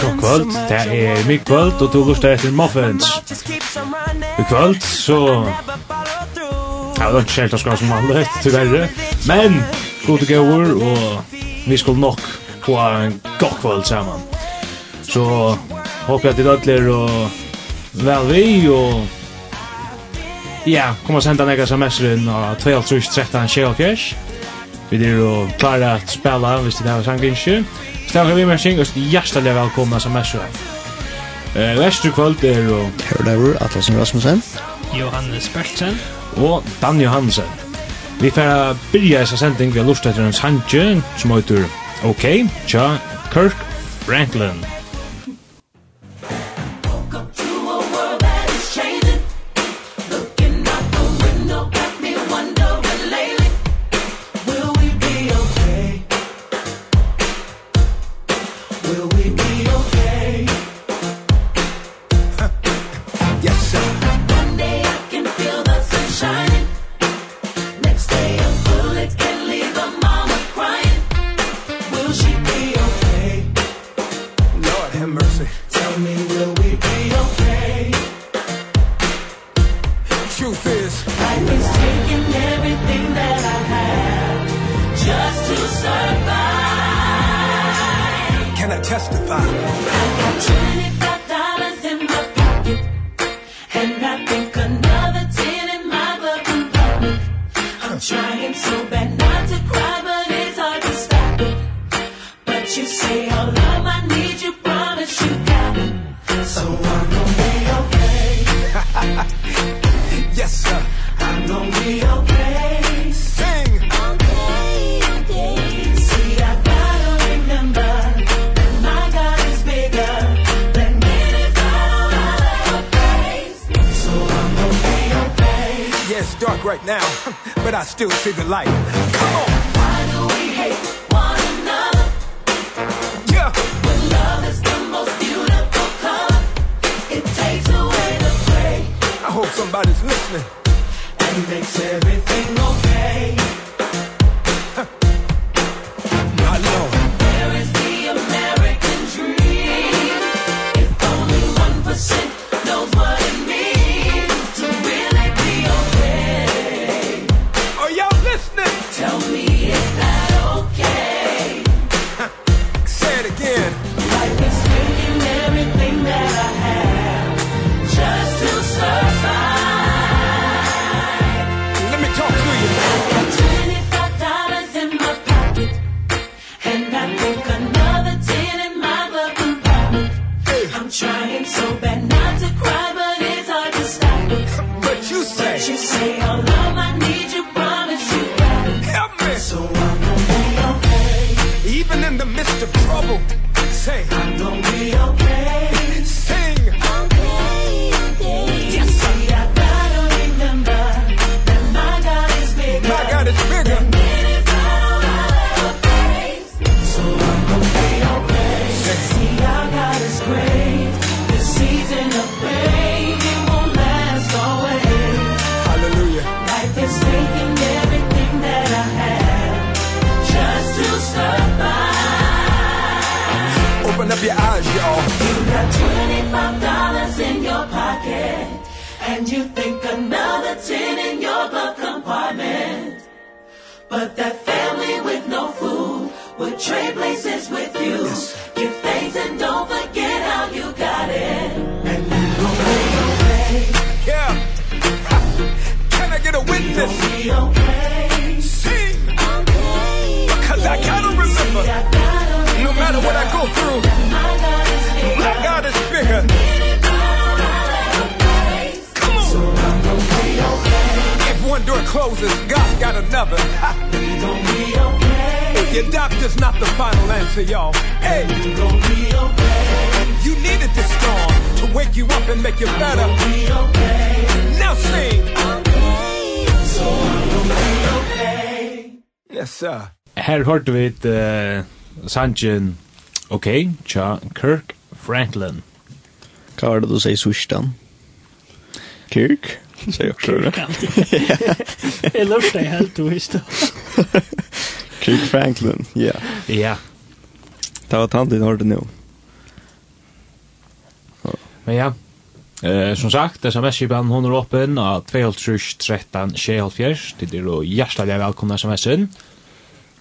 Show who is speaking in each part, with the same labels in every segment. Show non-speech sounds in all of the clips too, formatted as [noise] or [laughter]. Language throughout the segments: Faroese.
Speaker 1: God kvöld, det er mig kvöld og du lustar etter Muffins. I kvöld, så... Ja, det var ikke helt å skall som andre, tyverre. Men, god og gauur, og vi skal nok få en god kvöld sammen Så, håper jeg at det er og vel vi, og... Ja, kom og senda nega semester inn av 12.13.24. Vi er jo klare at spela hvis det er sangvinskjø. Ja. Snakker vi med Kjeng, og hjertelig velkomna som er sjøen. Eh, Vestru kvöld er
Speaker 2: og... Herlever, Atlasen Rasmussen.
Speaker 3: Johannes Bertsen.
Speaker 1: Og Dan Johansen. Vi får byrja essa sending vi har lust etter en sanje som heter OK, tja, Kirk Franklin.
Speaker 4: I
Speaker 5: still see the light.
Speaker 4: skeleton in
Speaker 5: your
Speaker 4: glove compartment. But that family with no food would trade places with you. Yes. Give thanks and don't forget how you got it. And you gon' be okay
Speaker 5: Yeah. Can I get a witness?
Speaker 4: You don't be okay.
Speaker 5: See. Because I gotta remember See,
Speaker 4: I gotta
Speaker 5: No matter what I go through
Speaker 4: My God is bigger.
Speaker 5: My God is bigger. one door closes God got another. We gon' be okay. Your doctor's not the final answer y'all. Hey. We gon' be okay. You needed this storm to wake you up and make you better. we okay. Now sing. Okay. So I'm be okay yes sir.
Speaker 1: Her hørte vi et uh, Sanchin Ok, tja, Kirk Franklin.
Speaker 2: Hva var det du sier sørsten? Kirk? [laughs] Säg också [laughs] det.
Speaker 3: Jag lörste helt du visst.
Speaker 2: Kirk Franklin, ja.
Speaker 1: Ja.
Speaker 2: Det var tant i hörde nu.
Speaker 1: Men ja, Eh, som sagt, sms-kipan hon er åpen av 2.13.24. Det er jo hjertelig velkomne sms-en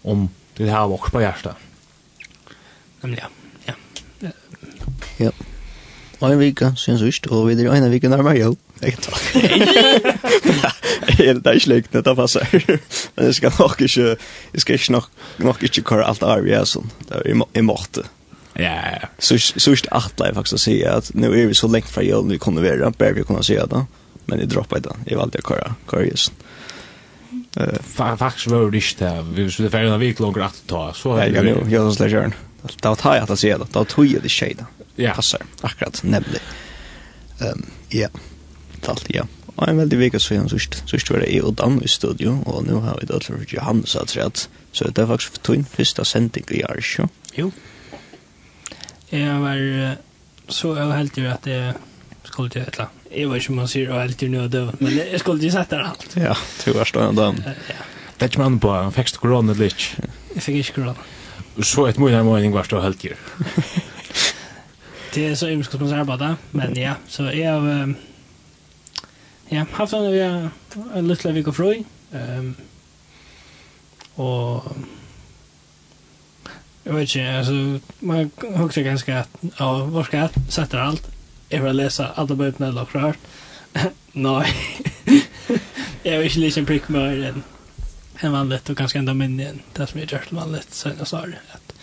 Speaker 1: om det her vokst på hjertet.
Speaker 3: Men ja. Ja.
Speaker 2: Ja. [laughs] en vika sen sist och vi är en vika närmare jo. Jag tack. Det är släkt det passar. Men det ska nog inte det ska inte nog nog inte köra allt arv ja Det där i morte.
Speaker 1: Ja.
Speaker 2: Så så ist acht live faktiskt säga att nu är vi så länge från jul nu kommer vi att börja kunna se det. Men det droppar inte. Jag valde att köra köra just.
Speaker 1: Eh faktiskt var det inte vi skulle färja en vecka långt att ta så här.
Speaker 2: Ja, jag så slägger. Det var jag att se det. Det var tog det skeda
Speaker 1: ja.
Speaker 2: passar. Akkurat, nemlig. Um, ja, talt, ja. Og en veldig vika siden sørst. Sørst var det jeg og Dan i studio, og nå har vi det for Johannes at rett. Så det er faktisk for tog første sending i år, ikke?
Speaker 3: Jo. Jeg var så jeg helt til at jeg skulle til et eller annet. Jeg var ikke man sier og helt til nå og døv, men jeg skulle til sette det alt.
Speaker 2: Ja, to var stående Dan.
Speaker 3: Ja.
Speaker 1: Det er ikke man på, han fikk korona litt.
Speaker 3: Jeg fikk ikke korona.
Speaker 1: Så et mye av mening var stå helt til. [laughs]
Speaker 3: Det är så hemskt som man arbetar, men ja, så jag har ja, haft en, ja, en liten vik vecka fri. Um, och jag vet inte, alltså, man också ganska att, ja, var ska jag sätta allt? Jag vill läsa alla böterna eller klart. Nej. jag vill inte en prick mer än, än vanligt och ganska ända minne än det som jag gjort vanligt så jag sa det. Att,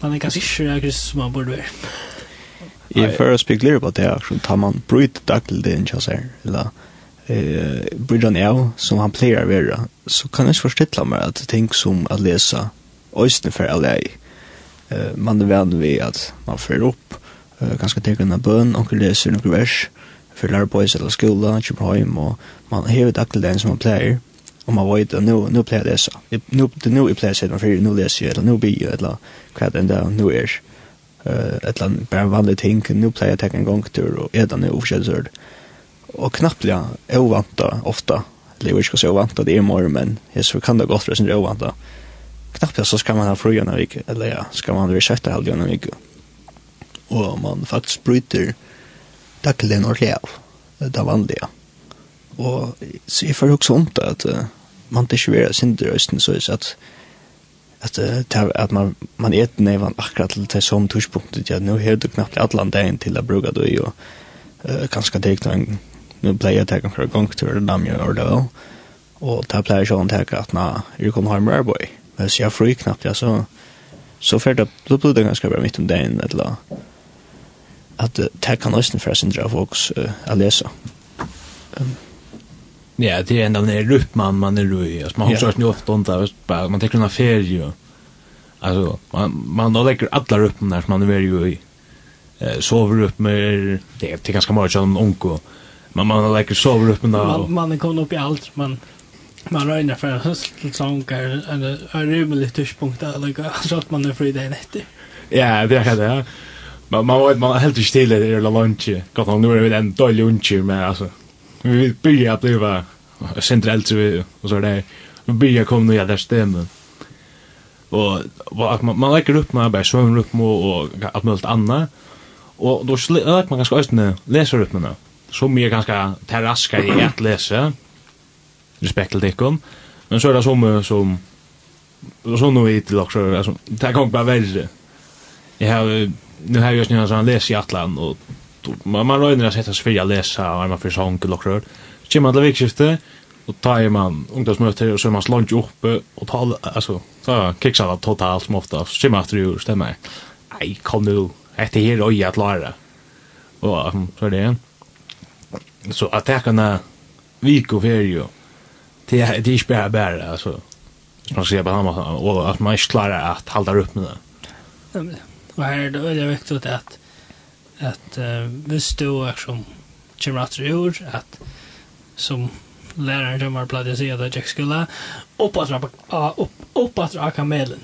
Speaker 3: man er kanskje ikke er akkurat som man burde være.
Speaker 2: Jeg er for å spekulere på det, så tar man bryt daglig det en kjass her, eller eh, bryt han av som han pleier å være, så kan jeg ikke forstille meg at ting som å lese øyne for alle jeg, eh, man er venn ved at man fører opp, eh, ganske tenker en bøn, og leser noen vers, fyrir lærer på eller skola, kommer hem og man hever daglig det den som man pleier, og man vet at nu, nu pleier jeg lese. Nu, det nu jeg pleier å sette meg for, nu leser jeg, eller nu blir jeg, eller hva det enda nu er. Uh, et land annet bare vanlig ting, nu pleier jeg å tenke en gang tur, og er det noe oppskjøsord. Og knappt ja, ovanta ofta, eller jeg skal si ovanta, det er morgen, men jeg så kan det godt være sin ovanta. Knappt ja, så skal man ha fru gjennom vik, eller ja, skal man ha resett halv gjennom vik. Og man faktisk bryter dagligen ordentlig av, det er vanlige. Og så jeg får også vondt at uh, man ikke vil være sin så er det at att att man man äter nevan akkurat till det som tuschpunktet ja nu helt knappt alla dagen till att bruka då ju kanske det kan nu playa tag för en gång till den namn eller då och ta playa så han tag att na you come home right boy men så jag fri knappt ja så så för det då blir det ganska bra mitt om dagen eller att ta kan nästan för sin drag folks att läsa
Speaker 1: Ja, det är ända när rupp man man är röj. Alltså man har så ofta onda bara man tar en ferie. Alltså man man då lägger alla ruppen där som man är ju i. Eh sover upp med det det ganska mycket som onko. Men man lägger sover upp med
Speaker 3: man man kommer upp i allt man man röjnar för en höstsångare eller en rymlig tidspunkt där lika så att man är fri dagen efter.
Speaker 1: Ja, det är det. Man man man helt still det är lunch. Gott nog nu är det en dålig lunch men alltså vi börjar bliva centralt så och så där. Vi börjar komma ner där stämmen. Och vad man, man lägger upp med bara svömmer upp med och allt möjligt annat. Och då lägger man ganska östene läser upp med det. Som är ganska terraska i att läsa. Respekt till dikon. Men så är det som som och så nu vet jag också alltså det kan bara värre. Jag har nu har jag just nu snarare läst i Atlant och man, man røyner sett hans fyrir a lesa og er man för sång och rör så man til vikskiftet och tar man ungdomsmøter och så er man slånt och og alltså så ta kiksala totalt som ofta så man etter ju stämmer. ei kom nu Det är her oi at lara og så är det så att jag kan viko ferio det är det är bare bara altså som man ser på Hamas och att man ikke klarer att hålla upp med det
Speaker 3: og her er det veldig viktig at at uh, hvis du er som kommer at ur, at som læreren som har platt å si at jeg ikke skulle, opp oppatra av opp, kamelen.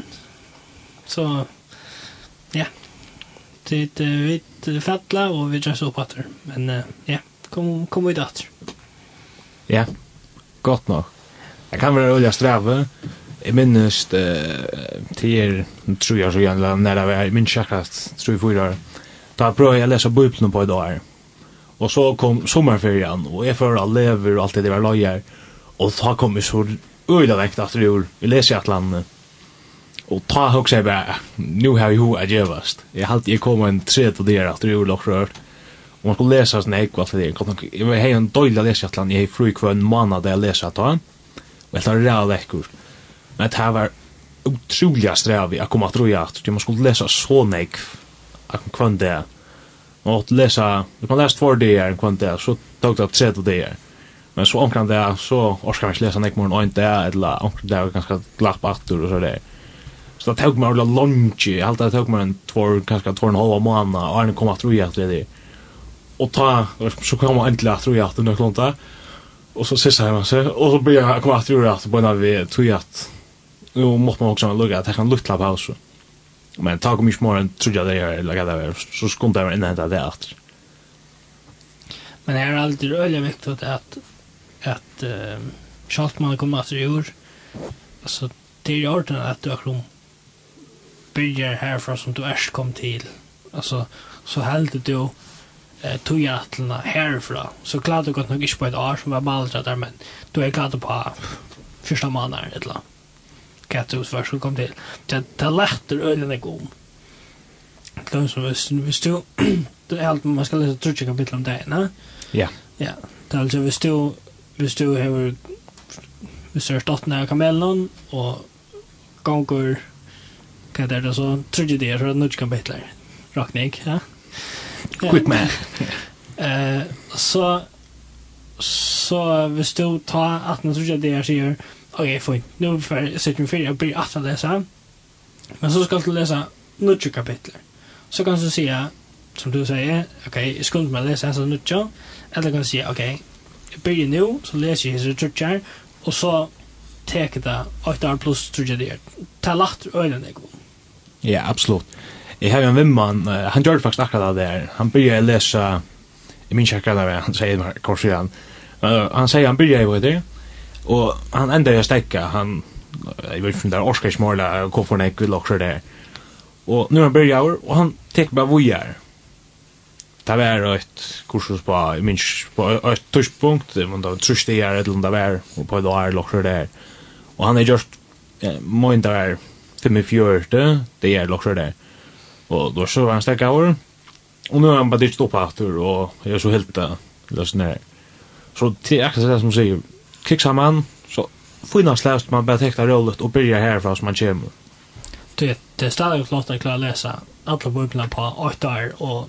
Speaker 3: Så, ja. Det er vi fattla, og vi gjør oppatra. Men, uh, ja, kom, kom vi datter.
Speaker 1: Ja, godt nok. Jeg kan være olja strave. Jeg minnes uh, til er, tror jeg så gjerne, når jeg var min kjekkast, tror jeg fyrer, Så jeg prøvde å lese Bibelen på i dag. Og så kom sommerferien, og jeg fører alle lever og alt det der løyer. Og da kom jeg så øyla vekt at det gjorde. Vi leser i et land. Og ta høyse jeg bare, nå har jeg hva gjevast. Jeg halte jeg kom en tre til det at det gjorde lokk rørt. Og man skulle lese sånn ekk, alt det der. Jeg har en døyla lese et eller annet. Jeg har fru hver en måned der jeg leser et land. Og jeg tar ræv vekkur. Men det her var utrolig strev i akkurat at Man skulle lese så nek akkurat kvann det Man måste läsa, du kan läsa två dagar en kvant där, så tog det tre dagar. Men så omkring det så orskar man ikke läsa nek morgen en dag, eller omkring det var ganska glapp og så det. Så det tog meg ordla lunch, jeg halte det tog meg en två, ganska två en halva månad, og Arne kom at roja at det. Og ta, så kom han äntligen att roja efter några klontar. Og så sista hemma sig, och så blir jag komma att roja efter på en av vi tog att, nu måste man också lugga, det kan lukta på oss. Men ta kom ikke morgen, trodde jeg det gjør, eller hva det er, så skulle jeg innhente det etter.
Speaker 3: Men det er alltid øyelig viktig at, at uh, selv man kommer etter i år, altså, det er i orden at du akkurat krom herfra som du erst kom til. Altså, så heldig du eh, tog hjertelene herfra. Så klart du godt nok ikke på et år som var baldret der, men du er glad på første måneder, et eller annet katteutfør som kom til. Det, det lærte øyne jeg om. Det som hvis, hvis du, du er alt, man skal lese trutje kapitlet om deg, ne?
Speaker 1: Ja.
Speaker 3: Ja, det er altså hvis du, hvis du har, hvis du har stått nær kamelen, og gonger, hva er det så, trutje det, så er det nudge kapitler. Rakning, ja? [laughs]
Speaker 1: Quick man. [laughs]
Speaker 3: Eh, så, så hvis du tar 18 trutje det, sier, ok, fint. Nu sitter vi fyra och börjar att läsa. Men så ska du läsa nutjo kapitler. Så kan du säga, som du säger, ok, okay, jag skulle inte läsa hans nutjo. Eller kan du säga, ok, okay, jag börjar nu, så läser jag hans trutjar, och så teker det 8 år plus trutjar det. Ta lagt ögonen jag
Speaker 1: Ja, absolut. Jag har en vimman, han gör faktiskt akkurat det där. Han börjar läsa, jag minns akkurat det, han säger kort sedan. Han säger han börjar i vad det Og han enda jeg stekka, han jeg vet inte där Oscar småla, hvorfor han ikke vil også det. Og nu er han börjar og han tek bara vujar. Det var et kursus på minst på ett tuschpunkt trus det er jag ett lunda var, og på där lockar där. Og han är just min där er 45, det er lockar det. Og då så var han stekka over, og nu er han bara dykt upp og jeg er så helt lösnar. Så det är akkurat det som sier, kiksa man, så fina slæst man bara tekta rollet og byrja herfra som man kommer.
Speaker 3: Det, det er stadig flott att klara läsa alle böckerna på 8 år og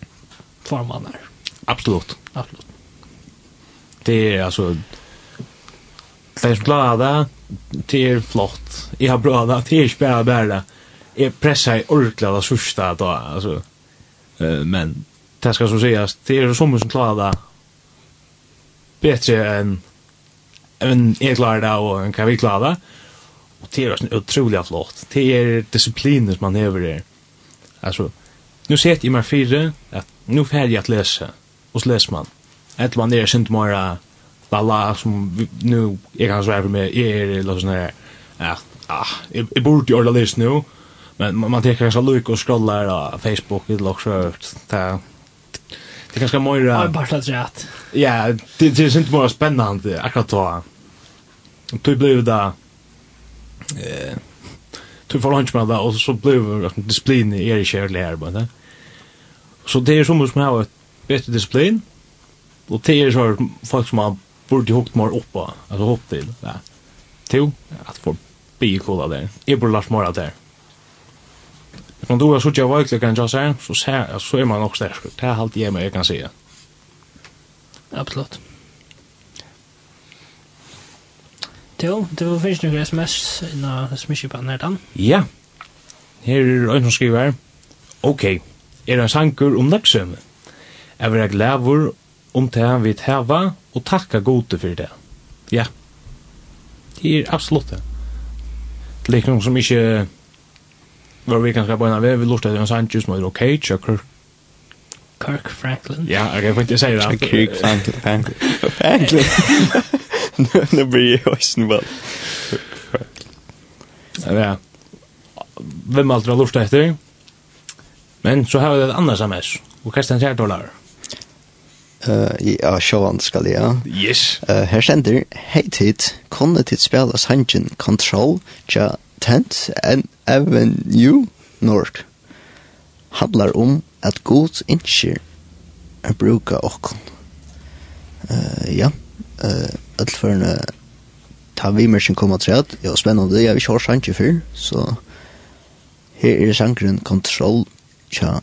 Speaker 3: 2 måneder
Speaker 1: absolutt
Speaker 3: absolutt
Speaker 1: Det er altså Det är glada, det er flott. jeg har bra det, det ikke bare bare det jeg pressar i orkla det sørste da altså alltså. Men det skal så sies det är som som klarar det bedre enn en är klar där och en kan vi klara det. Och det är otroligt flott. Det är som man över det. Alltså nu ser i mig fyra att nu får jag att läsa och så läser man. Ett man är sent mera balla som nu jag kan svär med är eller såna där. Ja, ah, jag borde ju ordla läs nu. Men man tar kanske luk och scrollar på Facebook eller också där Det kanske mer
Speaker 3: Ja, bara så rätt.
Speaker 1: Ja, det det är inte mer spännande akkurat då. Du blev det eh du får lunch med det och så blev det att disciplin är i kärle här bara. Så det är som som har ett bättre disciplin och det är så folk som har borde hukt mer uppa alltså hopp till. Ja. Till att få bli kolla där. Jag borde lars mer av där. Men då har så jag verkligen kan jag säga så så är man också där. Det är allt jag kan säga.
Speaker 3: Absolut. Jo, det var finnes noen sms inna smiskipan her dan.
Speaker 1: Ja, her er en som skriver Ok, er en sanker om nøksømme. Jeg vil ha glæver om det han vil heva og takka gode for det. Ja, det er absolutt det. Det er noen som ikke var vi kan skrive på en vi lort etter en sanker som er ok, tjøkker
Speaker 3: Kirk Franklin.
Speaker 1: Ja, ok, jeg får ikke si det.
Speaker 2: Kirk Franklin. [laughs] Franklin. [laughs] nu blir jag ösn väl.
Speaker 1: Ja. Vem allt har lust efter? Men så har vi ett annat sms. Och kastar 3 dollar.
Speaker 2: Uh, ja, sjåan skal jeg, ja.
Speaker 1: Yes.
Speaker 2: Uh, her sender, hei tid, kunne tid spela sangen Control, ja, Tent, and Avenue, Nord. Handlar om at god innskir er bruka okkon. Uh, ja öll för ta vi mer sin komma säga ja spännande jag vi kör sanke för så här är sankren control cha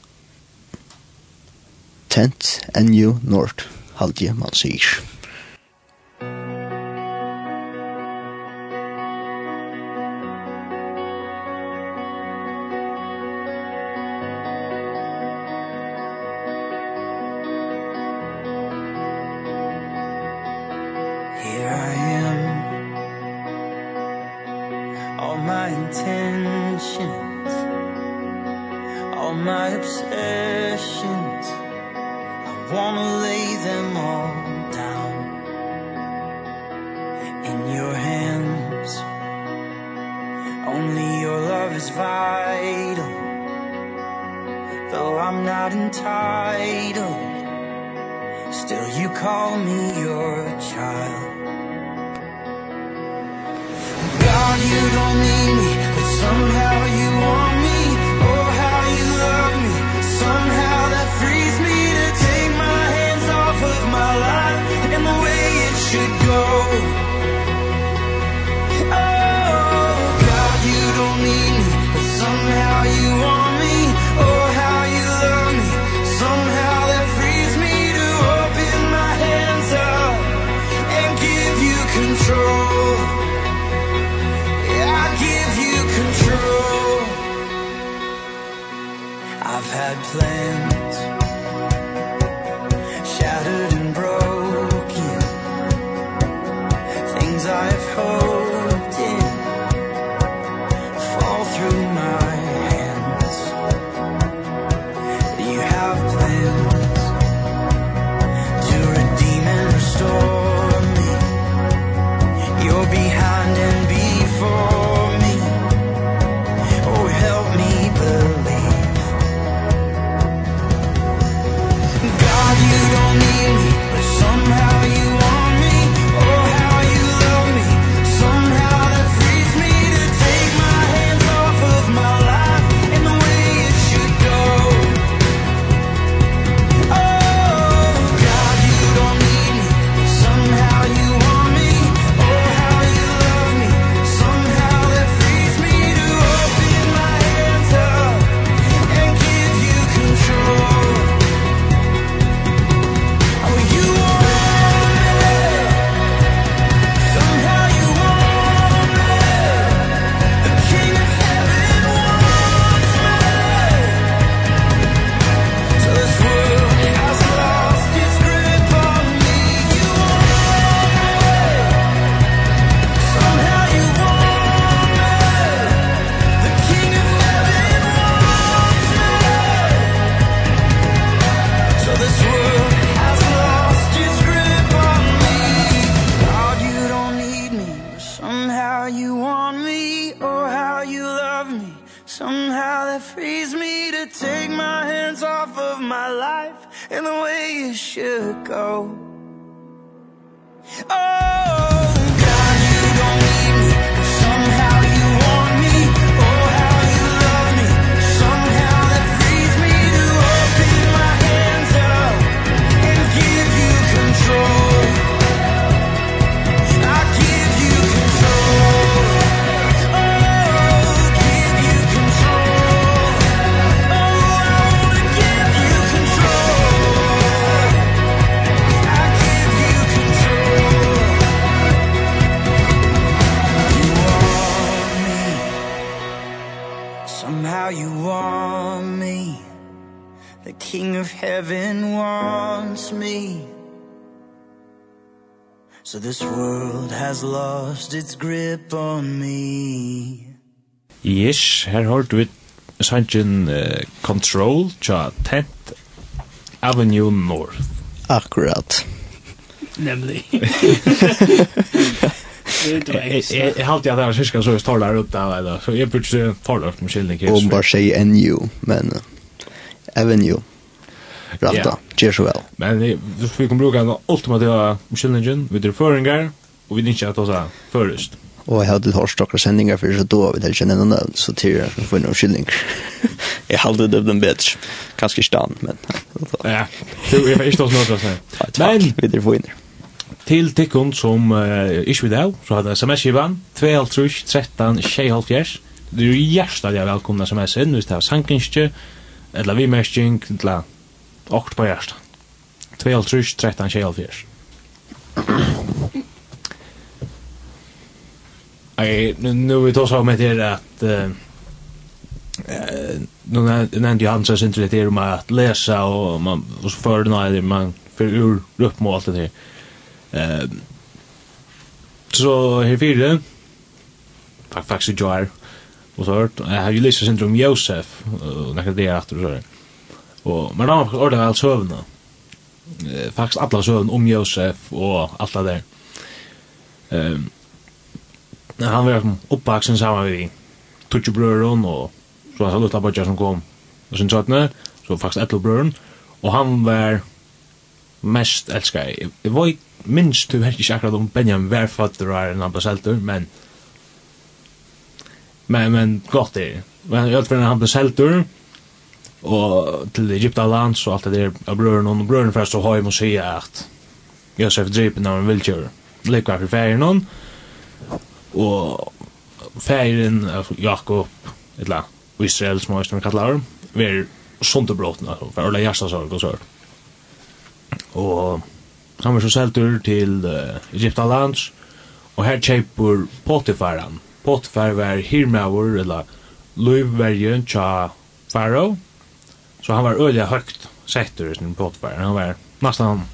Speaker 2: tent and you north halje man
Speaker 6: sig in your hands. Only your love is vital Though I'm not entitled. Still you call me your child. God, you don't need me But somehow you want land has lost its grip on me.
Speaker 1: Yes, her hørt vi sangen uh, Control tja Tent Avenue North.
Speaker 2: Akkurat.
Speaker 3: Nemlig. [laughs]
Speaker 1: Jeg halte at det var syska så jeg der ut av så jeg brukte talar ut med kylning
Speaker 2: Om bare sier NU, men Avenue. Ratta, yeah. gjør så vel.
Speaker 1: Men vi kan bruka den ultimativa kylningen, vi dyrføringar och vi inte att oss här
Speaker 2: förrest. Och jag hade hört stakra sändningar för så då vi det känner någon annan så till jag får någon skillning. jag [laughs] hade det den bitch. Kanske stan men.
Speaker 1: ja. Du är inte något att säga.
Speaker 2: Men vi det får in.
Speaker 1: Till tikkun som uh, ikke vil av så hade sms ivan 253 13 6 Du är hjärtligt velkomna sms in hvis det er sankinske eller vi mestjing till Okt på hjertet. 2 13 6 Okej, nu nu vi tar så med det att eh nu nämnde jag så intresset det om att läsa och man och så för när man för ur upp mot allt det här. uh, så här fyra fakt faktiskt jag är och så hört jag har ju läst om Josef och när det är efter så där. Och men då har ordet väl sövna. Eh faktiskt alla sövn om Josef och alla där. Ehm han var som uppvaksen samman vi tutsi brøren og så hans lutta bøtja som kom og sin tjatne, så faktisk etlo brøren og han var mest elskar jeg, var minst du vet ikke akkurat om Benjamin var fattur og en ambasseltur, men men, men godt det men jeg fyrir han ble seltur og til Egypta land så alt det der av brøren og brøren først så har jeg må si at Josef Dreipen av en vilkjør likvar for ferien hon og færen, av Jakob, etla, Israel, som man kallar dem, ver sunderbråten, altså, for Orla Gjerstasorg og sør. Og samme så seltur til uh, Egyptalands, og her kjeipur Potifaran. Potifar var hirmaur eller Luivverjen tja Faro, så han var øyla høgt settur i sin Potifar, han var nastan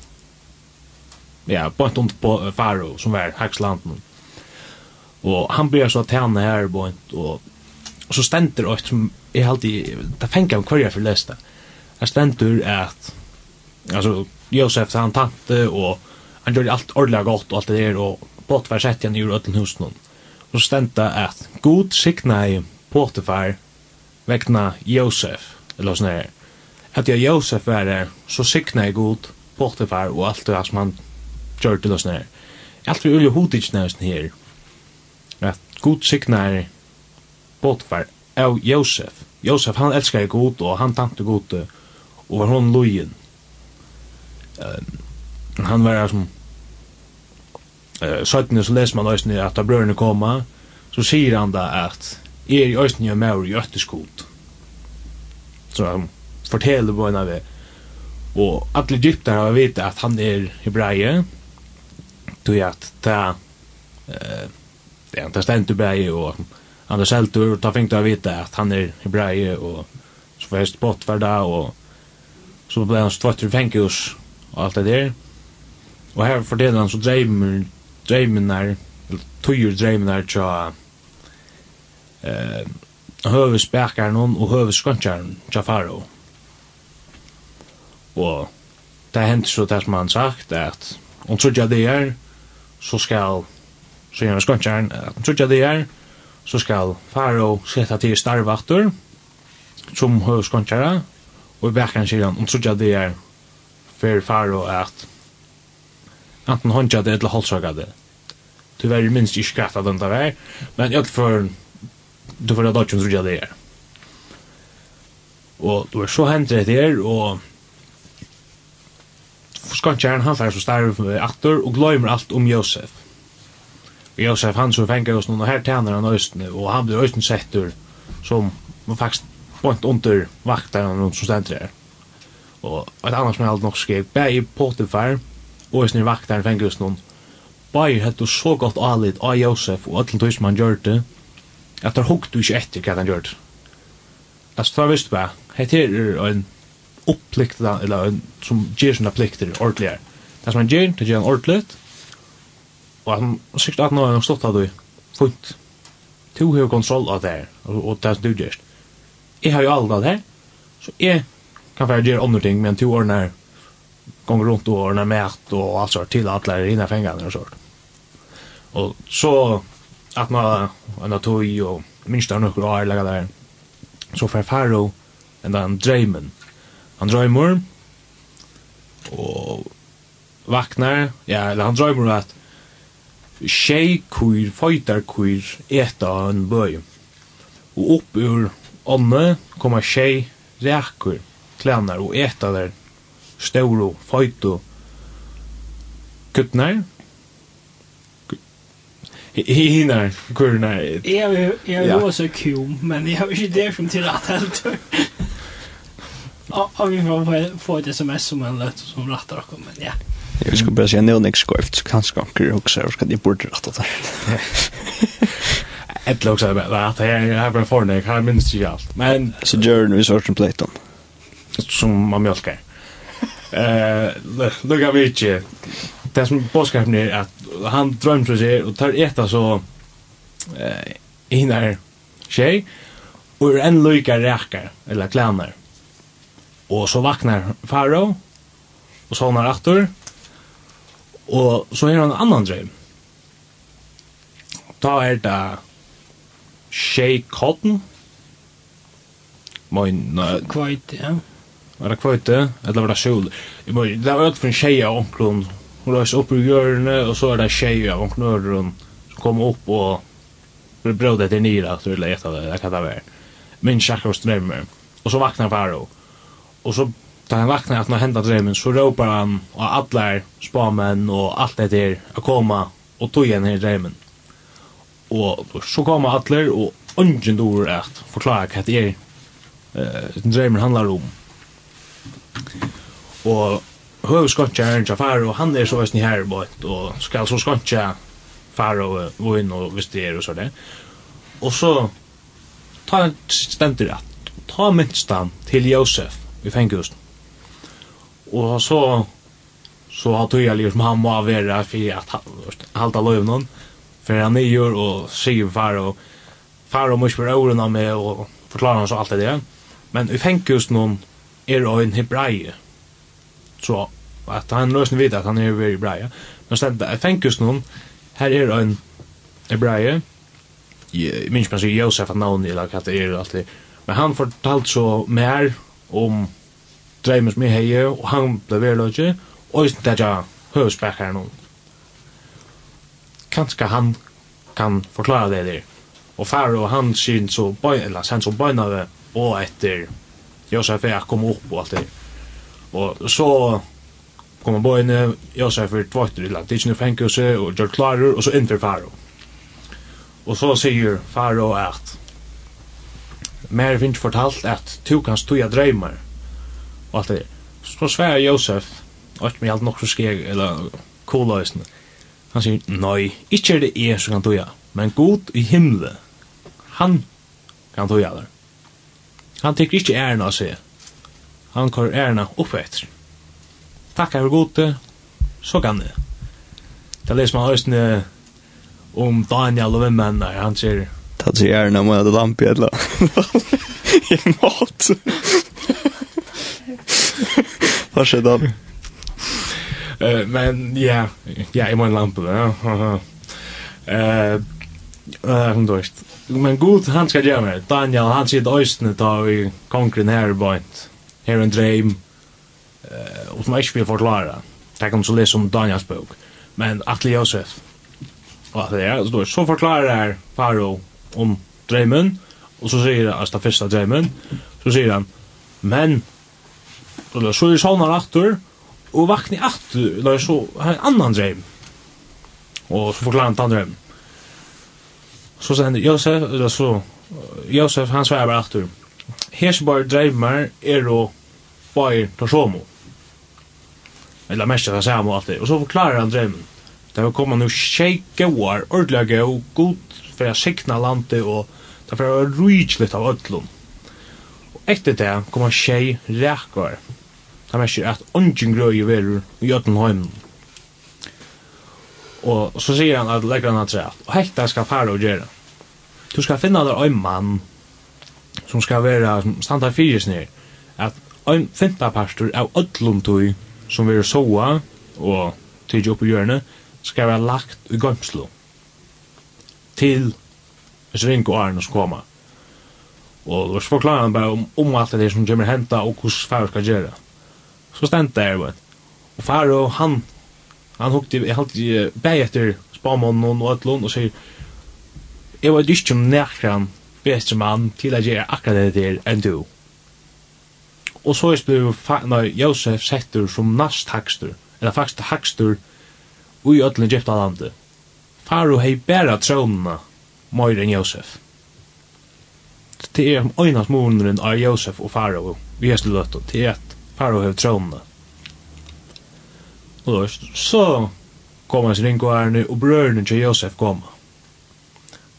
Speaker 1: ja, bort under Faro, som var høgst landen. Og han blir så tæna her på og, og så stender og som er alltid, det fengar om kvarja for lesta. Jeg stender at, altså, Josef, han tante, og han gjør alt ordentlig godt og alt det der, og Potifar sett igjen i ødlen hos noen. Og så stenda at, god sikna i Potifar vekna Josef, eller sånn her. At jeg Josef var der, så sikna i god Potifar og alt det som han gjør til oss nær. Alt vi ulje hoditsnæsen her, god signar Botvar av Josef. Josef han elskar god, og han tante god og var hon lojen. Uh, han var som uh, Søttene så leser man òsne at da brødene koma så sier han da at er i òsne jeg maur i øtteskot. Så han forteller på en av det og alle dyptene har vite at han er hebraie tog at det uh, ja, det stendur bäge og han er seltur og ta fengt av veta at han er hebrai og så får hest spott för det och så blev han stvart ur fänkehus och det der og her fördelade han så drejmer drejmer tujur drejmer tja eh, høvesbækaren og høveskontkjaren tja faro. Og det hendt så det som han sagt at om så det er så skal så gjør skontjern at han trutja det er, så skal Faro setta til starvaktor, som høy høvskontjara, og i bækkan sier han, om trutja det er, for Faro at enten håndja det eller holdsaga det. Du er minst ikke kraft av den der vær, men jeg for du får at dodgen trutja det er. Og du er så hendt det er, og skontjern han fær så starv aktor og gløymer alt om Josef Josef Hansson fänger oss någon här tjänar han östen och han blir östen sätter som man faktiskt point under vaktaren runt som ständer där. Och ett annat som jag alltid nog skrev, bär i Potifar och östen vaktaren fänger oss någon Bayer hade så gott alit av Josef och allt det som han gjorde det att det hugg du inte efter vad han gjorde. Alltså det visst bara, det är en uppplikt eller en som ger sina plikter ordentligt. Det som han ger, det ger han ordentligt og han sikkert at han har stått av det fint to har kontroll av det her og det som du gjør. jeg har jo alt av det her så jeg kan være gjøre andre ting men to ordner gong rundt og ordner mæt og alt sånt til at lærer innan fengene og sånt og så at nå en av tog og minst av noen år lager der så får Faro en den dreimen han drøymer, og vaknar ja, eller han drømmer at tjej kuir, feitar kuir, eta en bøy. Og opp ur ånne kommer tjej rækur, klænar og eta der stauro, feito, kuttnar, hinar, kurnar.
Speaker 3: Jeg
Speaker 1: er
Speaker 3: jo også kul, men jeg har ikke det som til rett helt. Og vi får få et sms som en løtt som rattar och men ja.
Speaker 2: Jag skulle bara säga nej next skift så kanske kan jag också ska det borde rätta där.
Speaker 1: Ett lag [laughs] så där att jag har bara för nej har minst ju allt. Men
Speaker 2: så gör nu sorts platon.
Speaker 1: Som man mjölkar. Eh, lukka vi ikke Det som påskapen är att han drømmer sig och tar äta så eh, innar tjej och är en lyka räkar eller klänar. Och så vaknar Faro och sånar Arthur Og så är han en annan drøm. Da er det Shea Cotton. Moin,
Speaker 3: Kvite, ja.
Speaker 1: Var det kvøyte, eller var det skjul? Det var alt for en tjej av onklen. Hun løs opp i hjørnet, og så er det tjej av onklen som kom opp og ble brød etter nira, så ville jeg gjette det, det kan det være. Min sjakker och drømmer. Og så vakna Faro. Og så Da han vaknar at han hentar drømmen, så råpar han og allar spamenn og alt det der å koma og tog igjen her drømmen. Og så koma allar og ungen dår at forklare hva det er uh, drømmen handlar om. Og høvskantja er ikke far, og han er så veist her bort, og skal så skantja far og vinn og hvis det er og sånn. Og så ta stendur at ta minst til Josef i fenghusen. Och så så har tog jag liksom han var vara för att halta löv någon för han är ju och sig far och far och måste vara med och förklara så allt det där. Men vi fänker just någon är en hebraie Så att han lösen vidt at han er veldig bra ja. Men sen där fänker just någon här är en hebraie jeg minns man sier Josef at någon eller hva det är alltid. Men han fortalt så mer om dreymur som jeg heier, og han ble verløyge, og isen det er høvsbrekkar noen. Kanskje han kan forklare det der. Og Faro, han sier så bøy, eller sen så bøynare, og etter Josef er kom opp og alt det. Og så kom han Josef er tvøyter i land, det er ikke fengelse, og gjør klarer, og så innfyr faro. Og så sier faro at, mer finnes fortalt at du kan stuja dreymar, og alt det Så svarer Josef, og ikke med alt nok så skjer, eller koløysen. Han sier, nei, ikke er det jeg som kan tøya, men god i himmelen, han kan tøya der. Han tykker ikke æren av seg. Han kår æren opp etter. Takk er god, så kan det. Det leser man høysen om Daniel og hvem enn der, han sier,
Speaker 2: Tatt sier æren av meg, det lampe, eller? I [laughs] måte. Vad skjer da?
Speaker 1: Uh, men ja, ja, jeg må en lampe, ja. Eh, eh, hun dørst. Men god, han ska göra meg. Daniel, han sitter östne da i konkren här i bøynt. Her en dreim. Eh, och som jeg ikke vil forklare. Jeg kan så lese om Daniels bok. Men Atle Josef. Og det är så då Så förklarar her Paro om drömmen och så säger han, altså det första drömmen Så säger han, men eller så er sovnar aftur, og vakni aftur, eller så har en annan dreim. Og så forklarer han den dreimen. Så sier han, Josef, eller så, Josef, han svarer bare aftur, bare dreimar er å bare ta somo. Eller mest av samme alt det. Og så forklarer han dreimen. Det har kommet noe tjej gauar, ordelig gau, god for å sikna landet og det har vært rujtlitt av ötlund. Etter det kom han tjej rækvar. Han merker at ungen grøy verur i Jotunheimen. Og så sier han at legger han at seg og hekta skal fara og gjøre. Du skal finna der en mann som skal være standa fyrir snir, at ein finta pastor av öllum tui som verur soa og upp i hjørne skal være lagt i gømslo til hvis ringo arna som kommer. Og så forklarer han bare om, om alt det som kommer henta og hvordan Faro skal gjøre. Så stendte jeg, vet. Og Faro, han, han hukte, jeg halte i bæg etter spåmånen og etlån og sier, jeg var ikke om nekran bedre mann til å gjøre akkurat det der enn du. Og så er det når Josef setter som nast hakster, eller faktisk hakster, ui Egypta landet. Faro hei bæra trånene, møyre enn Josef det er öjnas månaden av Josef og Faro, Vi er slutat och det er at Faro har tronen. Og då så kom hans ringårarna og bröderna til Josef kom.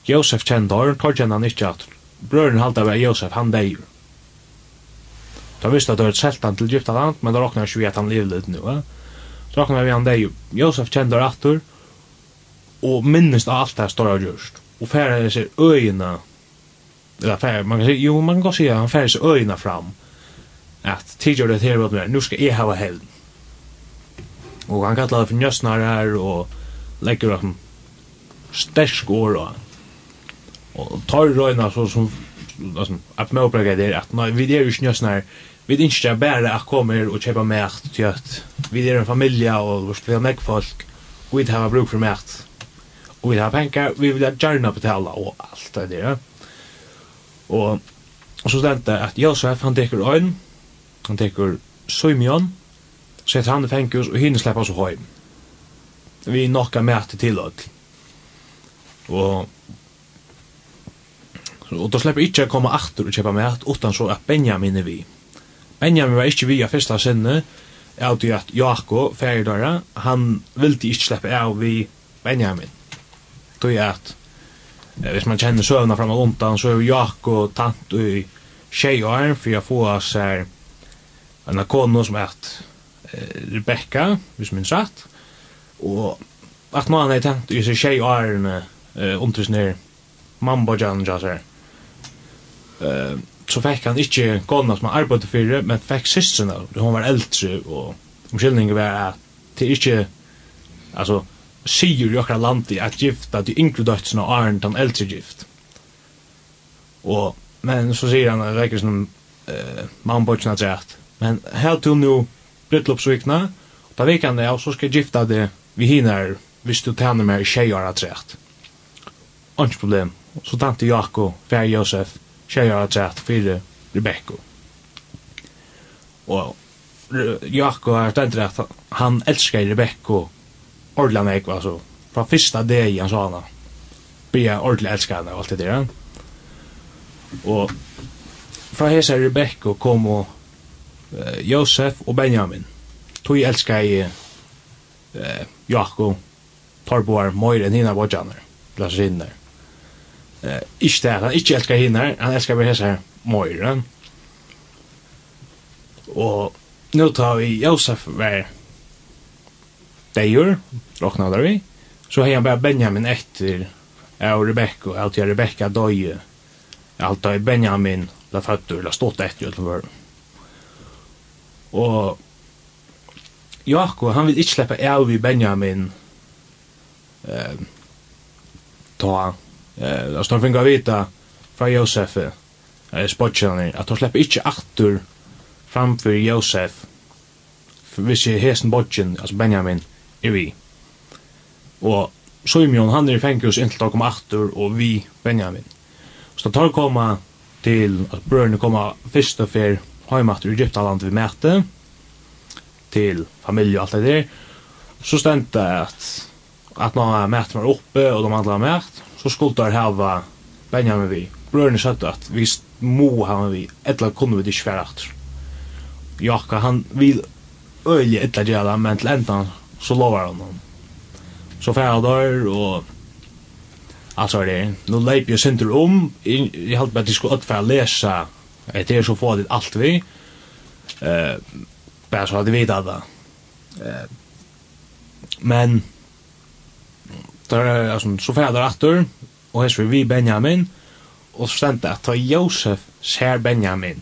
Speaker 1: Josef kjente har, tar kjenne han ikke at bröderna halte av Josef, han deir. De visste at det var et sältan till djupt land, men det råknar vi at han lever litt nu. Eh? Så råknar vi han deir. Josef kände har og minnest av alt det här stora just. Och färre sig öjna eller färg, man kan säga, jo man kan gå säga han färg så øyna fram at tidigare det her var mer, nu skal jeg ha helg og han kallar det för her og och lägger upp stärsk år og och tar røyna så som altså at meg upplägga det at nei vi är ju njösnar vi er inte bara at kommer og och mat til at vi er en familie og vi spelar med folk. Og vi har bruk for mat. Og vi har penger vi vill gjerne betala og alt det där Og, og så stendte det at Josef, han tekur øyn, han tekur Simeon, setter han i fengjus, og hinne slipper oss høy. Vi nokka mæte til ødel. Og Og da slipper ikkje å komme aftur og kjøpe mat, utan så at Benjamin er vi. Benjamin var ikkje vi av fyrsta sinne, av til at Jakob, færdara, han ville ikkje slippe av vi Benjamin. Då er at hvis man kjenner søvna fram og undan, så er jo Jakob og tant i tjejar, og arm, for jeg får oss her en akono som er Rebecca, hvis min satt, og at nå han er tant i seg tjej eh, arm omtrys nir mambo jan jas her. Så fikk han ikke kona som han arbeidde for, men fikk systrena, hun var eldre, og omkyldningen var at det ikke, altså, sigur i okra landi at gifta de yngre dødsna og Arne den eldre gift. Og, men så sier han, det er ikke sånn, uh, mannbøtjena men her til nu bryllupsvikna, og ta det, og så skal gifta det vi hinner, hvis du tæner mer at rett. Anns problem. Så tante Jakob, fer Josef, tjejar at rett, fyrir Rebekko. Og Jakob er stendt rett, han elskar Rebekko ordla nek alltså från första dagen så han blir jeg ordentlig elsket henne og allt det der. Och från hese ser Rebecca kom och uh, Josef och Benjamin. Tog älskar i eh Jakob tar på var mer än hina bojaner. Plats hinner. Eh inte han inte älskar henne, han älskar väl här mer. Och nu tar vi Josef var deier, råknader vi, så har han bare Benjamin efter av Rebecca, alt alltid Rebecca døye. Allt har Benjamin la fötter, la stått etter utenfor. Och Jakob, han vill inte släppa av i Benjamin eh, ta, eh, alltså han fingar vita fra Josef, eh, spottkjallning, at han släpper inte aktor framfor Josef, hvis jeg hesen bodgen, altså Benjamin, er vi. Og Søymjón, han er i fengjus inntil tar koma aftur og vi Benjamin. Så da tar koma til at brødrene koma fyrst og fyr heimater i Egyptaland vi mæte til familie og alt det der. Så stendte at at når mæten var oppe og de andre mæt, så skulle der hava Benjamin vi. Brødrene søtte at vi må hava vi, etla kunne vi ikke fyrir aftur. Jakka, han vil øyelig etla gjerne, men til enda så lovar han honom. Så fär han där och alltså det nu leip jeg sinter om i halt at att skulle att läsa det är så få det allt vi eh bare så att vi vet det. Eh men där altså, så fär der atter, og här vi Benjamin och så stendte att ta Josef ser Benjamin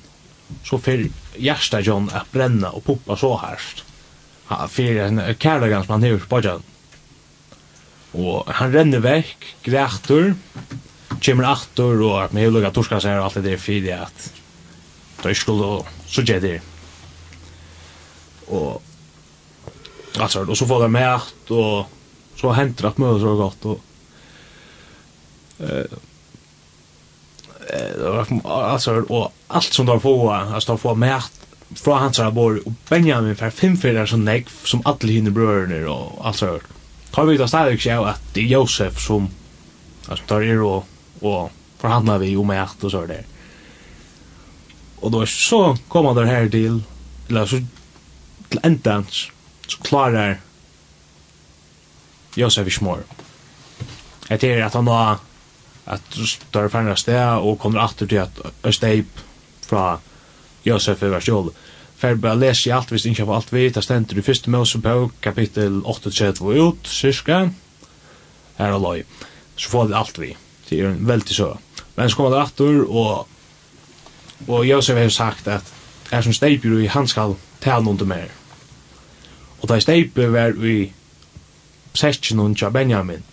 Speaker 1: så för hjärsta John att bränna och poppa så härst för en kärlegan som han har på jan. Och han renner väck, grätor, kommer åter och att med hela torskar sig allt det där fyra att då är skulle så ger det. Och alltså och så får det med och så händer det att möta så gott och eh eh alltså och allt som de får alltså de får mät fra hans bor og Benjamin fer fem fyrir som negv som alle hinne brøderne og alt så hørt. Tar vi da stadig sjå at det er Josef som altså, tar er og, og forhandlar vi jo med alt og så der. Og då så kommer det her til eller så til endans så klarar Josef ikke mer. Det er at han da at står fannar sted og kommer atter til at Østeip fra Josef er versjål. Fer bare leser i alt hvis ikke har alt vi, det stender i første Mosebok, kapittel 8-32 ut, syska. her er loj. Så får det alt vi, det er en veldig så. Men så kommer det atter, og, og Josef har sagt at er som steipur, i, han skal ta noen til mer. Og da steipur var i session og tja Benjamin,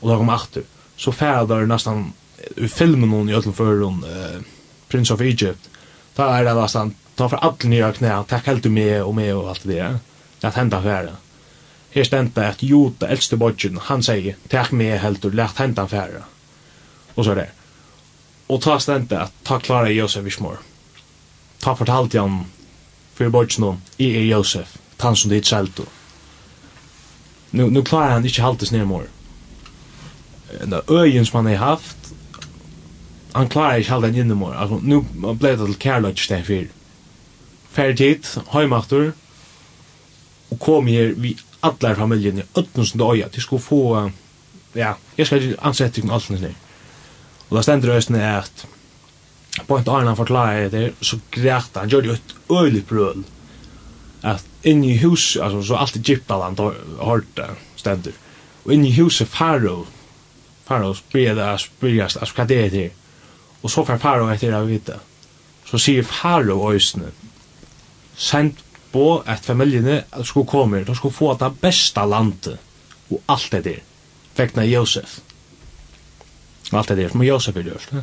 Speaker 1: og da kom atter, så fæder nesten i filmen hon i Øtlenføren, uh, Prince of Egypt, ta är det nästan ta för allt nya knä tack helt med och med och allt det där att hända färre här stända att Jota äldste bodgen han säger tack med helt du, lärt hända färre och så det. och ta stända att ta klara Josef Ismor ta fortalt jag för bodgen i er Josef han som det är nu nu klarar han inte haltes ner mer den öjen som han har haft han klarar ikke halda inn i mor. Altså, nu ble det til kærløy sted fyr. Færd hit, høymaktor, og kom her vi allar familjen i ötnusende øya, til sko få, ja, jeg skal ikke ansette ikke alt nere. Og da stendur røysen er at, på en annen forklarer det, så greit han, gjør det jo et øylig brøl, at inn i hus, altså så alt i Gyptaland hørte stendur. og inn i huset Faro, Faro spyrir det, spyrir det, altså hva det, er Og så får faro etter å vita. Så sier faro øysene, send på at familjene skulle komme, de skulle få det beste landet, og alt det der, vekna Josef. Og alt det der, som Josef er gjørst.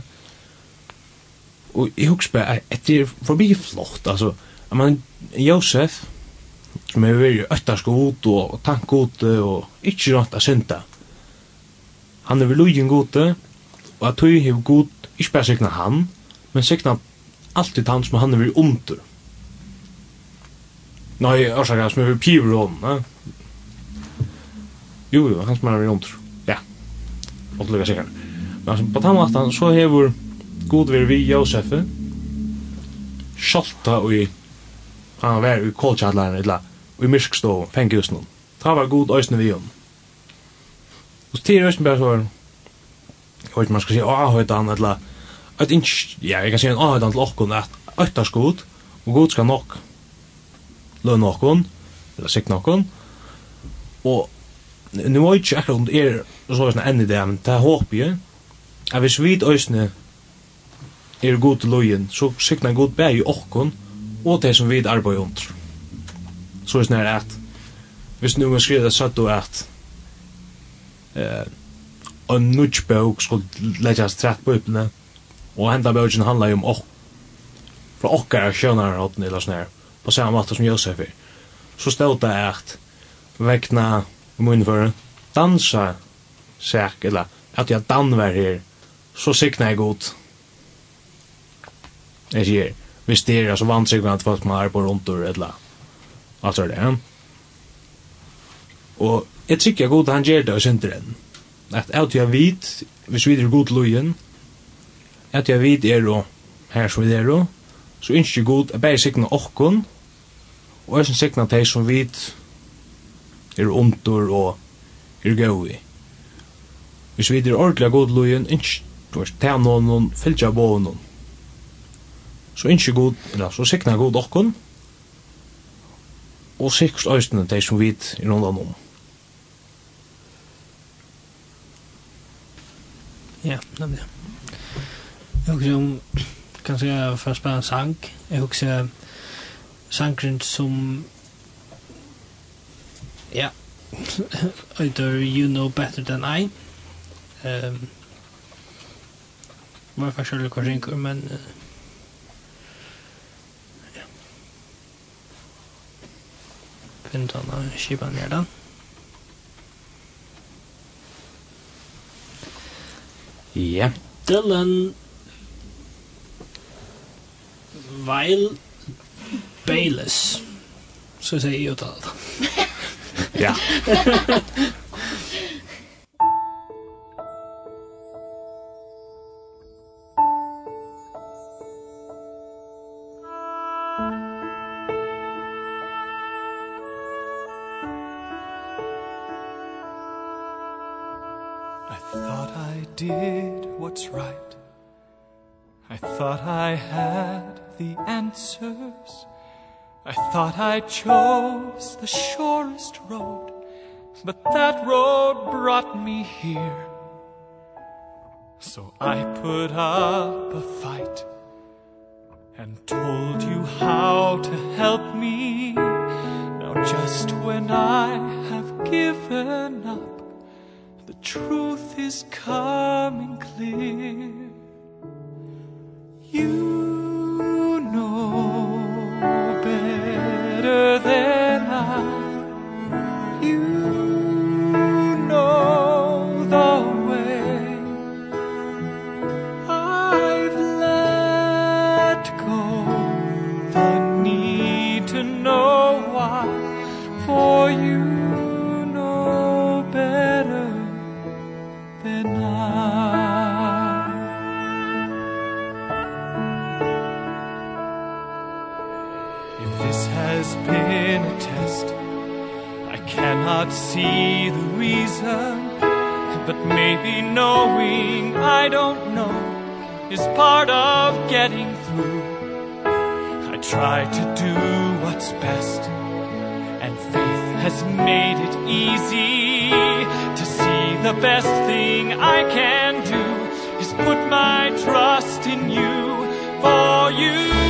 Speaker 1: Og jeg husker bare, at det er for mye flott, altså, at man, Josef, som er veldig øtterskot og ut og ikke rønt av synda, han er vel lujen gote, og Og at tog hev god, ikke bare sikna han, men sikna alltid han som han er vir under. Nei, årsaker, som er vir piver ne? Jo, jo, han som er vir ja og lukka sikker. Men altså, på den måten, så hevur god vir vi josef sjalta og i, han var i kolkjallaren, eller, og i myrkstå, fengjusen. Ta var god òsne vi om. Og til tider bare så var, hört man ska säga ah hört han eller att inte ja jeg kan si en hört til lock at att åtta og god skal nok lön någon eller sig någon og nu var ikke akkurat om det er så veist enn i det, men det er hoppas at hvis vi svit er god til løyen, så sikna god bæg i okkon, og det som vi arbeid under. Så er det at, hvis nu man skriver det satt og at, eh, en nudge bøk skulle legges trett på ypene, og henda bøkken handlar jo om okk, fra okkar er sjønare rådden eller sånn her, på samma måte som Josef er. Så stod det at vekna munnføre, dansa sæk, eller at jeg danver her, så sikna jeg god. Jeg sier, hvis det er så vansikna at folk man er på rundt og eller alt er det, ja. Og jeg tykker god han gjør det og synder den at alt jeg vet, hvis vi er god løyen, at jeg vet er og her som vi er og, så ikke god, jeg bare sikna okkon, og jeg sikna de som vet er ondur og er gøy. Hvis vi er ordentlig god løyen, ikke du har tæt noen, fylgja bo noen. Så ikke god, eller så sikna god okkon, og sikkert øyne de som vet er ondan om.
Speaker 3: Ja, nemlig. Jeg husker om, kanskje jeg får spille en sang. Jeg husker sangren som, ja, [laughs] either You Know Better Than I. Um, var faktisk selv hva ringer, men... Uh, ja. Finn den og skipa da.
Speaker 1: Ja,
Speaker 3: Dylan Weil Bayless. Så sier jeg jo til alt.
Speaker 1: Ja. [laughs]
Speaker 7: what's right. I thought I had the answers. I thought I chose the surest road. But that road brought me here. So I put up a fight And told you how to help me. Now just when I have given up truth is coming clear. You I see the reason But maybe knowing I don't know Is part of getting through. I try to do what's best And faith has made it easy To see the best thing I can do Is put my trust in you For you.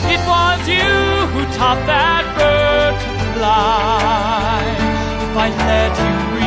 Speaker 7: But it was you who taught that bird to fly. If I let you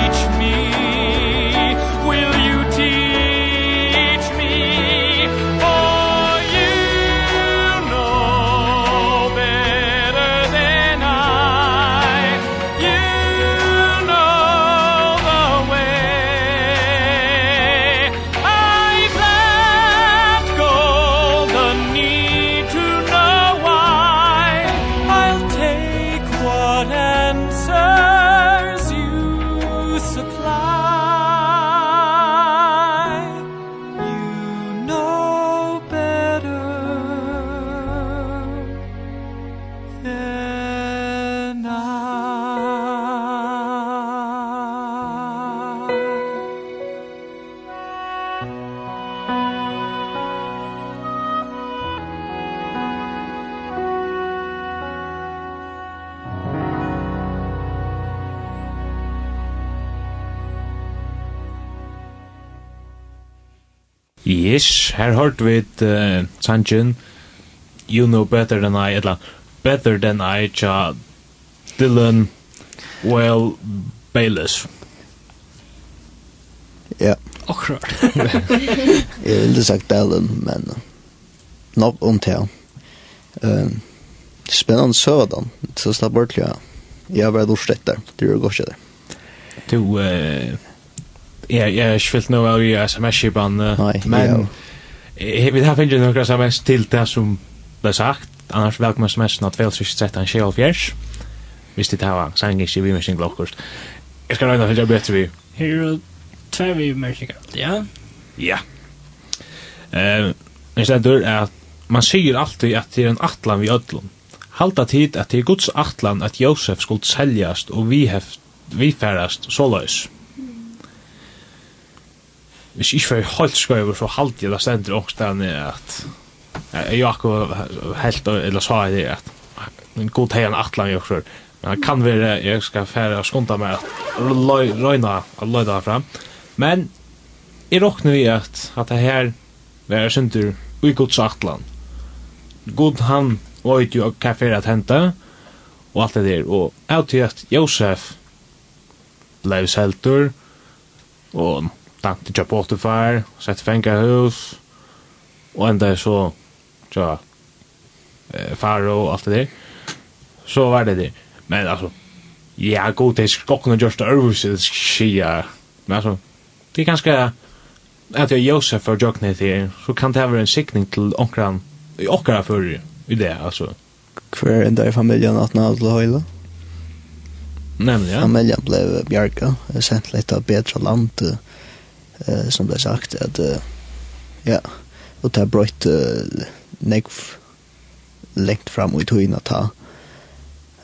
Speaker 1: her hørt vi et uh, Sanchin, You Know Better Than I, eller Better Than I, tja Dylan Well Bayless.
Speaker 2: Ja.
Speaker 3: Akkurat. [laughs]
Speaker 2: Jeg ville sagt Dylan, men nok om til. uh, spennende søvadan, så slapp bort, ja. Jeg har vært lortstett der, det gjør godt ikke det.
Speaker 1: Du, ja, jeg har ikke fyllt noe av i
Speaker 2: sms-kipan,
Speaker 1: men...
Speaker 2: ja.
Speaker 1: Jeg vil ha finnet noen sms til det som ble sagt, annars velkommen sms sms'en av 2013 24, hvis det var sangen ikke vi med sin glokkost. Jeg skal røyne finne bedre vi.
Speaker 3: Her er tve vi med sin
Speaker 1: ja? Ja. Jeg er at man sier alltid at det er en atlan vi ødlom. Halta tid at det er Guds atlan at Josef skulle seljast og vi heft, vi færast så. Ja hvis ikke for helt skøyver, så halte jeg det stendt også der nede at jeg akkur helt, eller sa jeg det at en god hei en atlan jeg også, men det kan være jeg skal fære og skunda meg at røyna og løyda fram. Men jeg råkner vi at at det her er synder ui gods atlan. God han veit jo hva fyrir at hente, og alt det der. Og jeg til at Josef blei seltur og Dante til Spotify, sett fengar hus, og enda så, tja, eh, Faro og alt det der. Så var det det. Men altså, ja, god til skokkene just det ørvus, det skia, men altså, det er ganske, at jeg Josef og Jokne til, så kan det være en sikning til onkran, i okkara fyrir, i det, altså.
Speaker 2: Hver enda i familien at nå hadde høyla?
Speaker 1: Nemlig, ja.
Speaker 2: Familien ble bjarga, sendt litt av bedre land, eh som det sagt at att ja och ta bröt neck lengt fram i tøyna ta.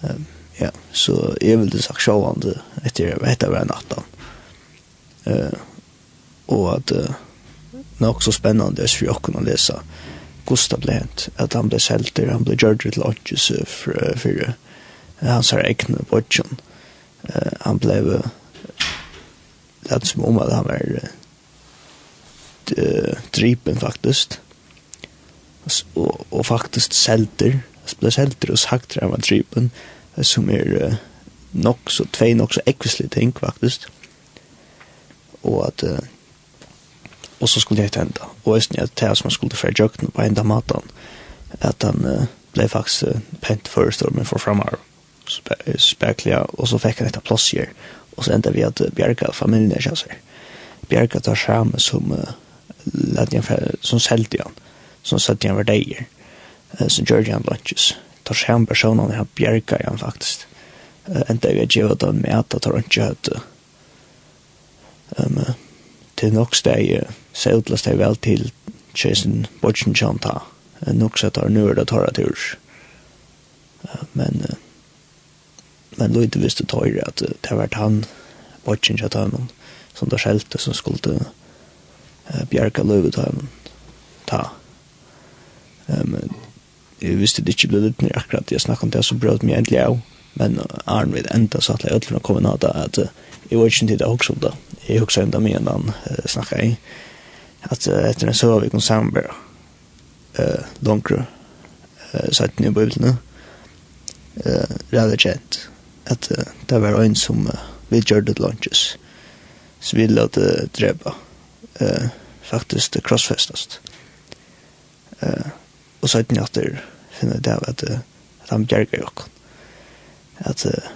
Speaker 2: Ehm ja, så jeg vil det sagt sjåvande etter etter vet hver natten. Eh og at uh, nok så spennende er for åkken å lese Gustav ble hent, at han ble selter, han ble gjørt til åkjes for hans her egne på Uh, han ble uh, lett som om at han var uh, drypen faktisk. Og, og faktisk selter, spiller selter og sagt sakter av drypen, som er uh, nok så, tvei nok så ekvislige ting faktisk. Og at, uh, og så skulle det hende. Og jeg synes at det som man skulle fra jøkken på enda maten, at han uh, ble faktisk uh, pent forestormen for fremar, spekler, og så fikk han etter plass her. Og så enda vi at uh, Bjerga familien er kjøsser. Bjerga tar samme som uh, lät jag som säljde han. Som satte han var där så gjorde han lunches. Tar sig en person han har bjärka han faktiskt. Inte jag ger åt honom med att han inte hade um, till nog steg sälltlast det väl till Jason Bodgen Chanta nog så tar nu det tar det ur men men då inte visste tar att det har varit han Bodgen Chanta som där skälte som skulle uh, bjerga løyve ta dem. Ta. Um, jeg visste det ikke ble litt nere akkurat jeg snakket om det, så brød meg endelig av. Men Arne vid enda satt jeg ødelen og kom inn av det, at jeg var ikke en tid jeg også om det. Jeg husker enda mye enn han uh, snakket jeg. At uh, etter en søvig om samarbeid uh, langere, uh, satt nye bøyblene, uh, redde kjent. At uh, det var en som uh, vi gjør det lunches. Så vi låte drepa. Uh, eh, faktisk det crossfestast. Eh, og så etter at det finner det at, at han bjerger jokken. At eh,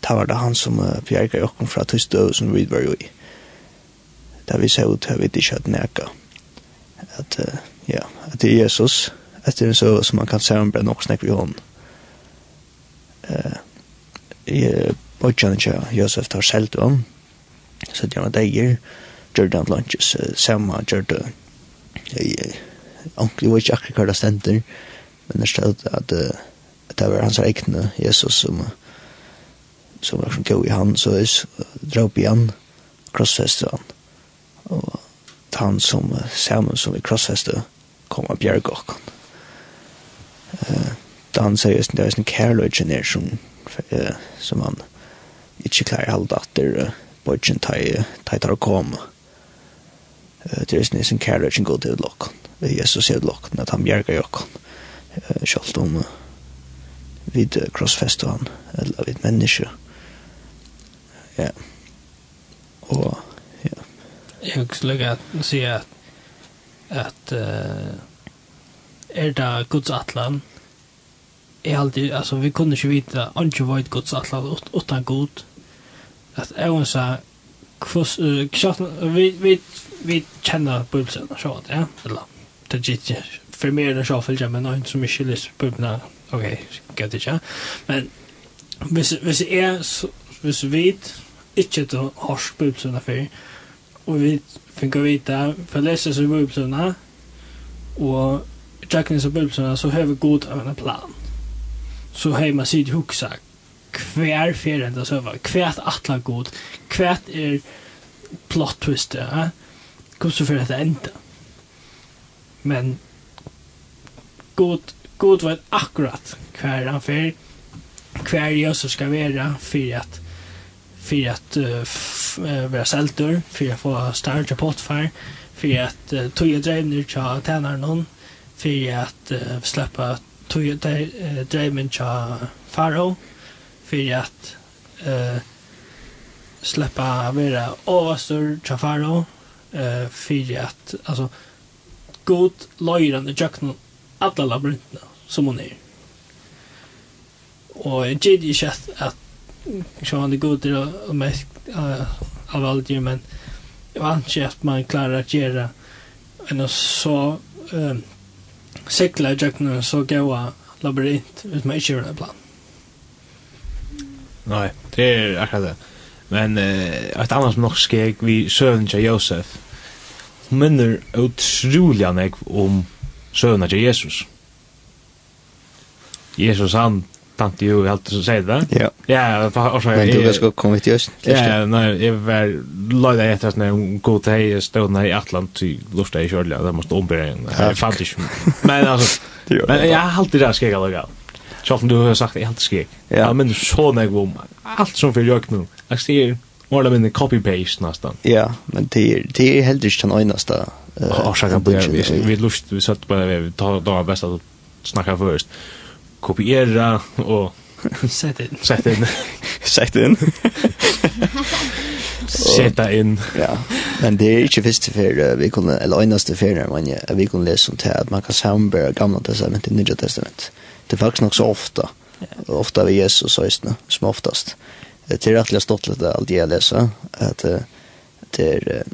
Speaker 2: det var det han som uh, bjerger jokken fra tøystøv som vi var jo i. Der vi ser ut, jeg vet ikke at neka. At, uh, ja, at det er Jesus, at det er så som man kan se om brenner og snakke vi hånden. Eh, jeg bodde ikke Josef tar selv til ham, så det er han deier, gjør det lunches, samme gjør det, ordentlig var ikke akkurat hva det stender, men det stod at det var hans egne, Jesus, som som var som gav i han, så jeg drar i han, krossfestet han, og han som sammen som vi krossfestet, kom av bjergåkken. Uh, da han sier det er en kærløyden her som, uh, som han ikke klarer halvdatter, uh, bøyden tar, tar å komme. Uh, there er nice and carriage and go to the. Jesus said lock at han bjergar jokon. Sjalt om vid krossfest han eller vid menneske. Ja. Og ja.
Speaker 3: Jeg skulle lukka si at at uh, er det Guds atlan er alltid, altså vi kunne ikke vite ikke veit Guds atlan utan god at jeg vil sa vi, vi vi kjenner bibelsen og sånt, ja? Eller, det er ikke for mer enn sånn, ja, men noen som ikke lyst bibelen, ok, gøy det ikke, men hvis, hvis jeg, hvis vi ikke har hørt bibelsen før, og vi finner vite, for leser seg bibelsen, og tjekkene seg bibelsen, så har vi god av en plan. Så har man sitt huksak, hver ferien det søver, hvert atla god, hvert er plot twist, ja? hur så för att ända. Men god god vet akkurat kvar han för kvar jag så ska vara för att för att uh, vara sälter för att få starta potfär för att uh, toja drivner tja tjänar någon för att uh, släppa toja uh, drivner tja faro för att uh, släppa vara avastor tja faro eh för att alltså god löjran i jacken alla labyrinterna som hon är. Och jag gillar att att Sean det god och mest av allt ju men jag anser att man klarar att göra en så eh, cykla i så gåa labyrint ut med inte göra plan.
Speaker 1: Nej, det är akkurat det. Men uh, et annet som nok skeg vi søvn til Josef. Hun minner utrolig anek om søvn til Jesus. Jesus han tante jo helt til å si det.
Speaker 2: Ja.
Speaker 1: Ja, for, også,
Speaker 2: Men du var sko kom hit i Østen?
Speaker 1: Ja, nei, jeg var løyda etter at jeg god til hei stående i Atlant i lufta i kjørlig det måtte ombyr jeg, jeg fant ikke. Men altså, men jeg har alltid det skikket og galt. Sjálf du har sagt helt skik.
Speaker 2: Ja.
Speaker 1: Jag minns så när om allt som för jag nu. Jag ser eller mindre copy-paste nästan.
Speaker 2: Ja, men det är, det är helt inte den enaste
Speaker 1: uh, orsaken på det. Vi lust, vi satt på vi tar då bästa att snacka först. Kopiera och...
Speaker 3: Sätt in.
Speaker 1: Sätt in.
Speaker 2: Sätt in.
Speaker 1: Sätta in.
Speaker 2: Ja, men det är inte visst för vi kunde, eller enaste för när man vi kunde läsa om det att man kan samarbeta gamla testament i nya testament det er faktisk nok så ofta. Yeah. Ofta ved Jesus og Øystene, som oftast. Det är rättliga stått lite allt jag läser. Att det är,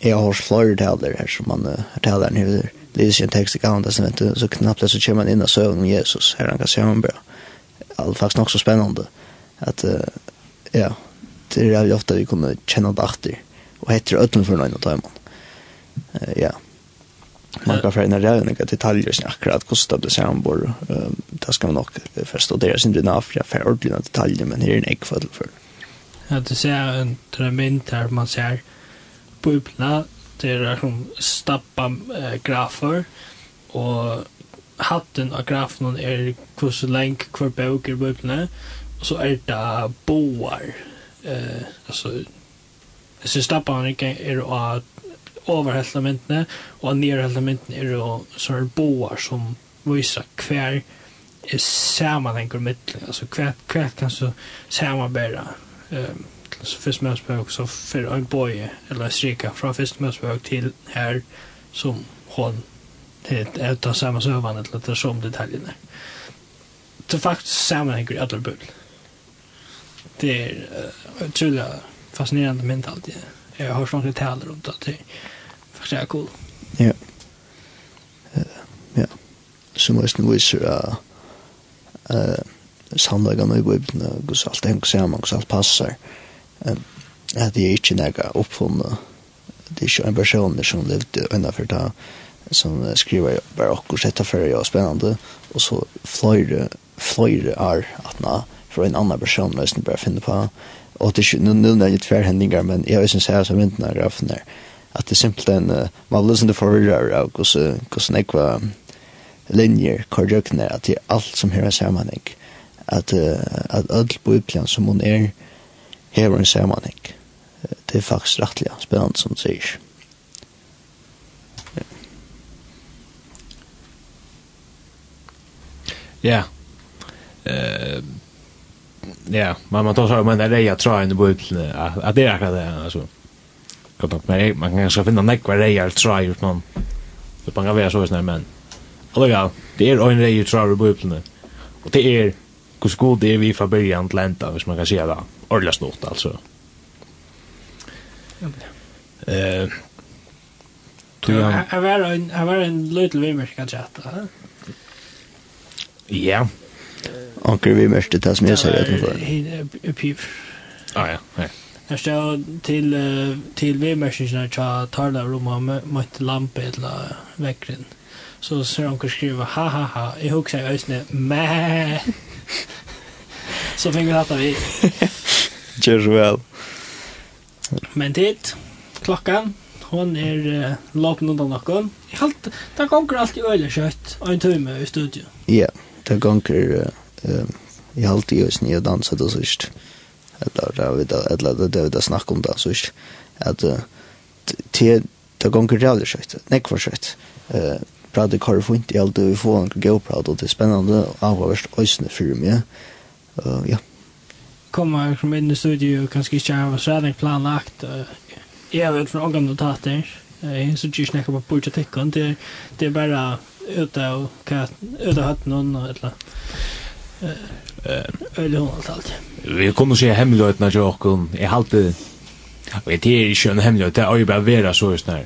Speaker 2: jeg har flere taler her som man talar nu. Det leser en tekst i gamla som inte så knappt det så kommer man inn og søvn om Jesus. her han kan se honom bra. Allt faktiskt nog så at, Att ja, det er veldig ofta vi kommer kjenne det efter. og heter ödlen för någon av Uh, Ja man kan förna räkna detaljer som akkurat kostar det sen bor det ska man nog förstå sin är synd i Afrika för ordentliga detaljer men här är en ekfall för.
Speaker 3: Ja, det ser en tremint här man ser bubbla det är som stappa grafer och hatten av grafen är hur så länge kvar böcker i bubblan och så är det boar eh, alltså så stappa är det av overhelta myndene, og nederhelta myndene er jo sånne boar som viser hver er sammanhengur mittlen, altså hver, hver kan så samarbeida um, så fyrst møtspøk, så fyrir en boje eller strika fra fyrst møtspøk til her som hon det er ta samma søvan det ta som detaljerna. Så faktisk sammanhenger i alla bull. Det er uh, utrolig fascinerande alltid Jeg har sånne taler om det faktisk er cool.
Speaker 2: Ja. Ja. Som er snu viser av samleggen i Bibelen, hvordan alt henger sammen, hvordan alt passer. At det er ikke noe oppfunnet. Det er ikke en person som levde innenfor det som skriver bare akkurat dette for jeg er spennende, og så fløyre, fløyre er at nå, for en annan person løsning bare finne på, og det er ikke, noen nå er litt flere men jeg synes jeg som vinten av grafen der, at det simpelthen, uh, man vil det til av hvordan jeg var linjer, korrøkner, at det er alt som her er sammenheng. At, uh, at ødel på Bibelen som hun er, hever en sammenheng. Det er faktisk rettelig spennende som det sier.
Speaker 1: Ja. Eh ja, man man tar så men det är jag tror inte på att det är akkurat det alltså kan nok mer man kan ska finna nekvar rejer try ut man det man kan vara så snär men alltså det är en rejer try i bubblorna och det är hur god det är vi från början till ända hvis man kan säga det ordla stort alltså eh Tog
Speaker 3: han...
Speaker 1: Jag
Speaker 3: var en, jag var en liten vimmerska chatta.
Speaker 1: Ja.
Speaker 2: Anker vimmerska det som jag säger utanför.
Speaker 3: Piv.
Speaker 1: Ah ja, ja.
Speaker 3: Her stod til, uh, til vedmerkningene til Tarla og Roma møtte lampe eller vekkeren. Så ser han skriva ha ha ha, jeg husker jeg øyne, mæ. Så fikk vi hatt vi.
Speaker 2: Gjør så vel.
Speaker 3: Men tid, klokkan, hon er uh, låpen undan nokon. Jeg halt, det gonger alltid øyne kjøtt, og en tøyme i studio.
Speaker 2: Ja, yeah, det gonger, uh, halt i øyne, jeg danset og sørst. Ja eller det er eller det er det snakk om det så ikke at te det gonger rævlig skøyt nekk for skøyt eh prata kar fint i alt vi får en go prata det er spennende og avhørst øysene for meg ja
Speaker 3: kommer som inn i studio kanskje ikke har særlig planlagt jeg vet fra ångan notater jeg synes ikke snakker på politikken det det er bare ute og hva av hatt noen eller Øyla hun alt alt.
Speaker 1: Vi kommer se hemmelighetene til åkken. Jeg halte... Og det tider ikke en hemmelighet. Det er jo bare vera så just nær.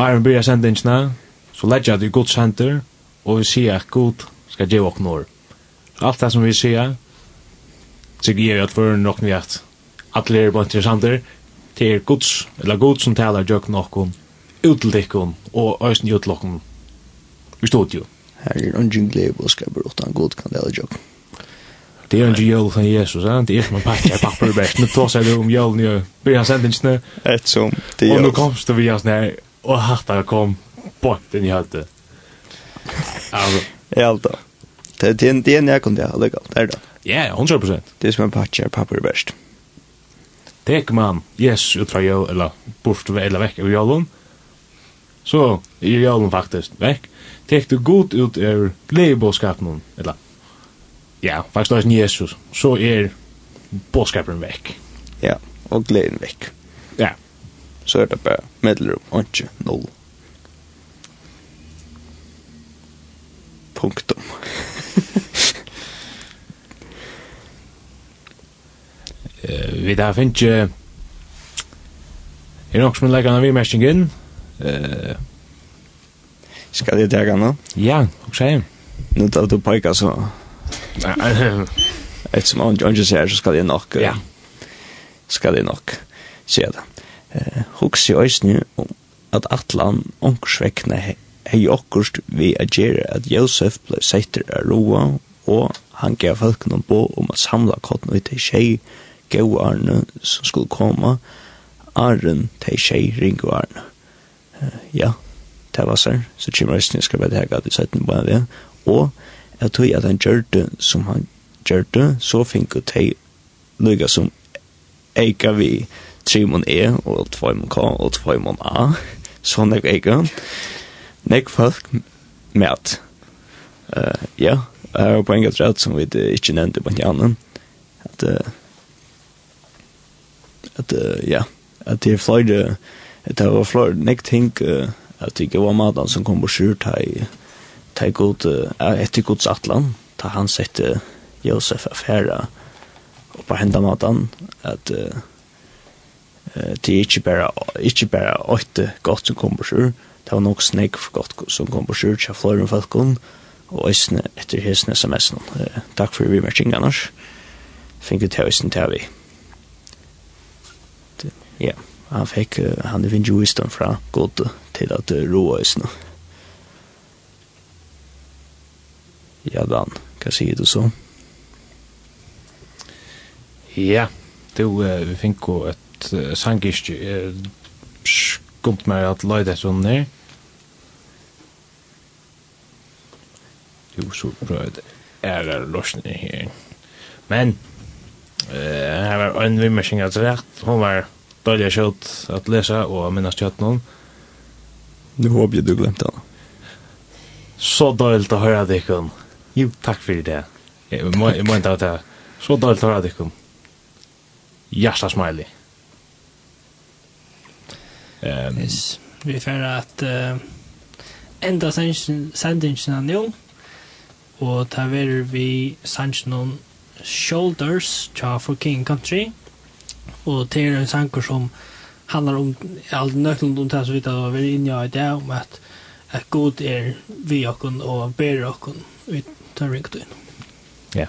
Speaker 1: Iron Beer sendingsene, så ledger jeg det i godt senter, og vi sier at god skal gjøre oss år. Alt det som vi sier, så gir jeg at for nok vi at alle er bare interessanter, det er gods, eller god som taler gjøkken åkken, uteltikken og øyne utelokken i studio.
Speaker 2: Her er ungen glede og skaper utan god kan det gjøkken.
Speaker 1: Det är ju en jul från Jesus, eh? det är som en papper i papperbäck. Nu tar sig det om julen ju. Vi har
Speaker 2: sänt inte Ett som det
Speaker 1: Och nu komst vi oss ner och hattar kom bort den jag hade. Alltså.
Speaker 2: Ja, då. Det är en det är en kunde jag lägga. Där då.
Speaker 1: Ja, 100%.
Speaker 2: Det är som en packa i papperbäck.
Speaker 1: Tek man, yes, ut fra jul, eller bort eller veck ur julen. Så, i julen faktiskt, veck. Tek du godt ut ur gledebåskapen, eller ja, faktisk også Jesus, så er bådskaperen vekk.
Speaker 2: Ja, og gleden vekk.
Speaker 1: Ja.
Speaker 2: Så er det bare meddelrum, ikke null. Punktum.
Speaker 1: uh, vi da finnes ikke er nok som en leggende vimerskingen. Uh,
Speaker 2: Skal jeg tega nå?
Speaker 1: Ja, ok.
Speaker 2: Nå tar du peka så Ett som han just säger så ska det nog.
Speaker 1: Ja.
Speaker 2: Ska det nog. Se det. Eh hooks ju is om at Atlan onkursväckna hej okkurst vi agera at Josef blev sätter roa og han gav folken bo om at samla kotten ut tjei gau arne som skulle komma arren til arne uh, Ja, det var sånn. Så kommer resten skal bare tega at vi setter den på det. Og at tog at han gjør det som han gjør det, så fikk jeg til lykke som eika vi trimon E og tvoimon K og tvoimon A, så nek eika, nek folk med uh, ja, er på enga rett som vi ikke nevnte på en at uh, at uh, ja, at det er flere at det var flere nek ting uh, at det ikke var maten som kom på skjurt her i ta god, etter Guds atlan, ta han sette Josef affæra og på henda matan, at uh, det er ikke bare, ikke bare åtte godt som kom på sur, det var nok snakk for godt som kom på sur, tja fløyren falkon, og æsne etter hesne sms Uh, takk for vimerking, Anders. Finket til æsne til vi. Ja, han fikk, uh, han er jo i fra godt til at uh, roa æsne. Ja, Dan, hva sier du så?
Speaker 1: Ja, du, uh, vi fikk jo et uh, sangist, uh, skumt meg at løyde det sånn ned. Jo, så bra det er det løsning her. Men, uh, her var en vimmersing at rett, hun var dårlig kjøtt at lese og minnes kjøtt noen.
Speaker 2: Nu håper jeg du glemte henne.
Speaker 1: Så dårlig å høre det, ikke Jo, takk fyrir det. Jeg må ikke ha det. Så dårlig tar jeg dikkum. Hjärsta smiley. Um,
Speaker 3: yes. Vi får at uh, enda sendingen av nå, og ta ver vi sendingen Shoulders tja for King Country, og det er en sanger som handlar om all nøklen om det som vi tar over inne i dag, om at, at god er vi okken og ber okken det er riktig. Ja.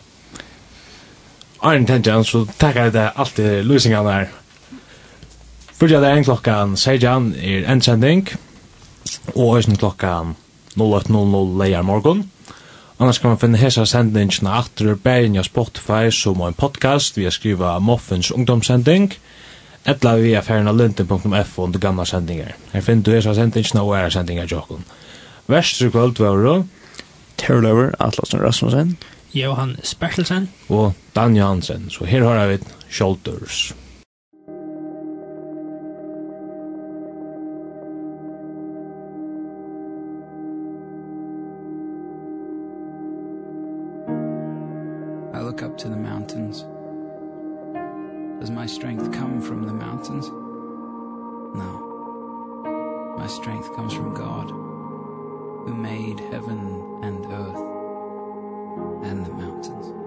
Speaker 1: Arne Tentjan, så takkar jeg deg alltid løsningene her. Fyrir det er en klokkan 16 er en sending, og øysen klokkan 08.00 leier morgon. Annars kan man finne hesa sendingene atter bæren av Spotify som en podcast, vi har skriva Moffins ungdomssending, etla vi er ferna linden.f under gamla sendingar. Her finner du hesa sendingene og æra sendingar jokken. Vestre kvöld var
Speaker 2: Terlover, Atlasen Rasmussen,
Speaker 3: Johan Spertelsen
Speaker 1: og Dan Johansen. Så her har vi Shoulders.
Speaker 8: I look up to the mountains. Does my strength come from the mountains? No. My strength comes from God, who made heaven and earth and the mountains.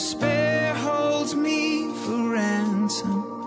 Speaker 8: despair holds me for ransom.